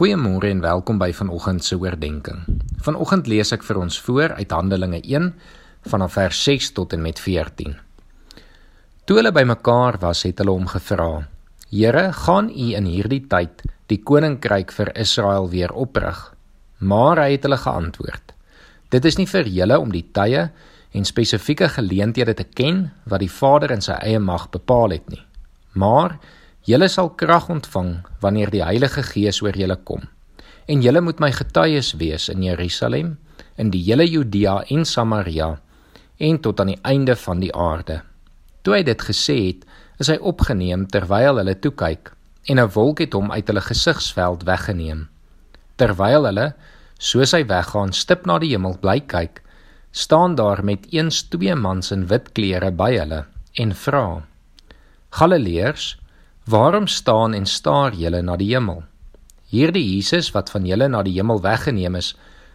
Goeiemôre en welkom by vanoggend se oordeenking. Vanoggend lees ek vir ons voor uit Handelinge 1 vanaf vers 6 tot en met 14. Toe hulle bymekaar was, het hulle hom gevra: "Here, gaan U in hierdie tyd die koninkryk vir Israel weer oprig?" Maar hy het hulle geantwoord: "Dit is nie vir julle om die tye en spesifieke geleenthede te ken wat die Vader in sy eie mag bepaal het nie. Maar Julle sal krag ontvang wanneer die Heilige Gees oor julle kom. En julle moet my getuies wees in Jerusalem, in die hele Judea en Samaria en tot aan die einde van die aarde. Toe hy dit gesê het, is hy opgeneem terwyl hulle toe kyk en 'n wolk het hom uit hulle gesigsveld weggeneem. Terwyl hulle, soos hy weggaan, stip na die hemel bly kyk, staan daar met eens twee mans in wit klere by hulle en vra: Galileërs, Waarom staan en staar julle na die hemel? Hierdie Jesus wat van julle na die hemel weggeneem is,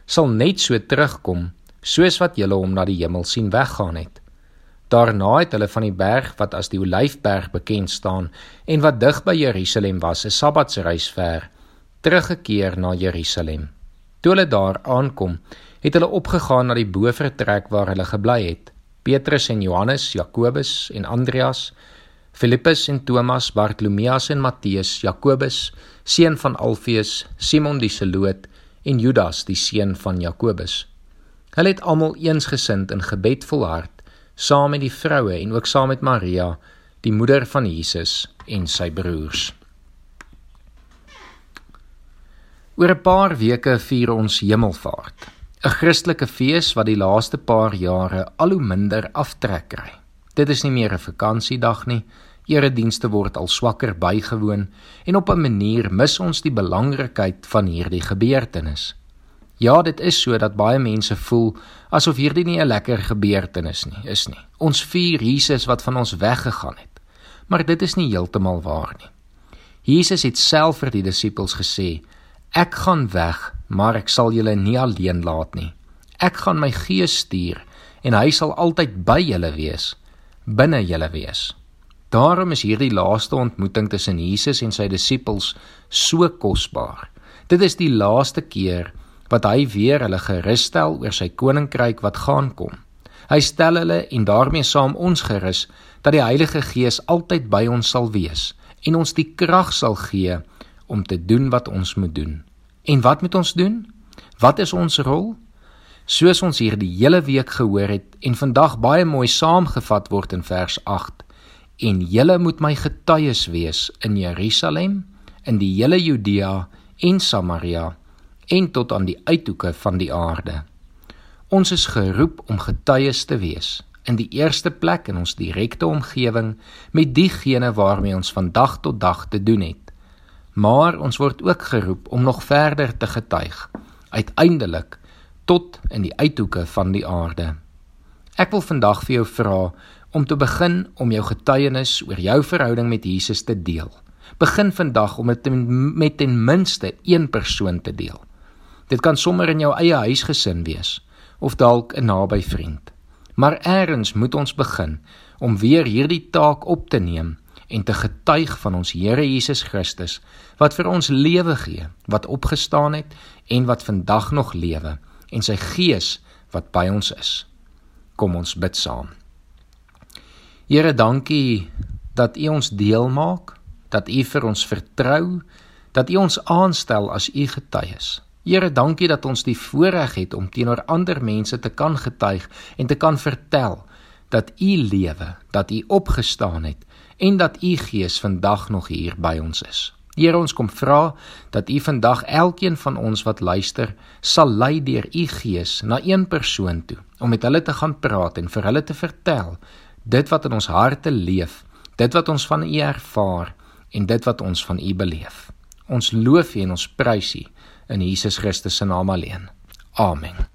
sal net so terugkom soos wat julle hom na die hemel sien weggaan het. Daarna het hulle van die berg wat as die Olyfberg bekend staan en wat dig by Jerusalem was, 'n Sabbatsreis ver, teruggekeer na Jerusalem. Toe hulle daar aankom, het hulle opgegaan na die bovertrek waar hulle gebly het. Petrus en Johannes, Jakobus en Andreas Filippus en Thomas, Bartolomeus en Matteus, Jakobus, seun van Alfeus, Simon die Seloot en Judas die seun van Jakobus. Hulle het almal eensgesind in gebed volhard, saam met die vroue en ook saam met Maria, die moeder van Jesus en sy broers. Oor 'n paar weke vier ons Hemelvaart, 'n Christelike fees wat die laaste paar jare al hoe minder aftrek kry. Dit is nie meer 'n vakansiedag nie. Eredienste word al swakker bygewoon en op 'n manier mis ons die belangrikheid van hierdie gebeurtenis. Ja, dit is so dat baie mense voel asof hierdie nie 'n lekker gebeurtenis nie, is nie. Ons vier Jesus wat van ons weggegaan het. Maar dit is nie heeltemal waar nie. Jesus het self vir die disippels gesê: "Ek gaan weg, maar ek sal julle nie alleen laat nie. Ek gaan my Gees stuur en hy sal altyd by julle wees." Binne julle wees. Daarom is hierdie laaste ontmoeting tussen Jesus en sy disippels so kosbaar. Dit is die laaste keer wat hy weer hulle gerus stel oor sy koninkryk wat gaan kom. Hy stel hulle en daarmee saam ons gerus dat die Heilige Gees altyd by ons sal wees en ons die krag sal gee om te doen wat ons moet doen. En wat moet ons doen? Wat is ons rol? Soos ons hier die hele week gehoor het en vandag baie mooi saamgevat word in vers 8 en julle moet my getuies wees in Jerusalem in die hele Judea en Samaria en tot aan die uithoeke van die aarde. Ons is geroep om getuies te wees in die eerste plek in ons direkte omgewing met diegene waarmee ons van dag tot dag te doen het. Maar ons word ook geroep om nog verder te getuig uiteindelik tot in die uithoeke van die aarde. Ek wil vandag vir jou vra om te begin om jou getuienis oor jou verhouding met Jesus te deel. Begin vandag om dit met ten minste een persoon te deel. Dit kan sommer in jou eie huisgesin wees of dalk 'n naby vriend. Maar eers moet ons begin om weer hierdie taak op te neem en te getuig van ons Here Jesus Christus wat vir ons lewe gee, wat opgestaan het en wat vandag nog lewe en sy gees wat by ons is. Kom ons bid saam. Here, dankie dat U ons deel maak, dat U vir ons vertrou, dat U ons aanstel as U getuies. Here, dankie dat ons die voorreg het om teenoor ander mense te kan getuig en te kan vertel dat U lewe, dat U opgestaan het en dat U Gees vandag nog hier by ons is. Here ons kom vra dat U vandag elkeen van ons wat luister sal lei deur U Gees na een persoon toe om met hulle te gaan praat en vir hulle te vertel dit wat in ons harte leef, dit wat ons van U ervaar en dit wat ons van U beleef. Ons loof U en ons prys U in Jesus Christus se naam alleen. Amen.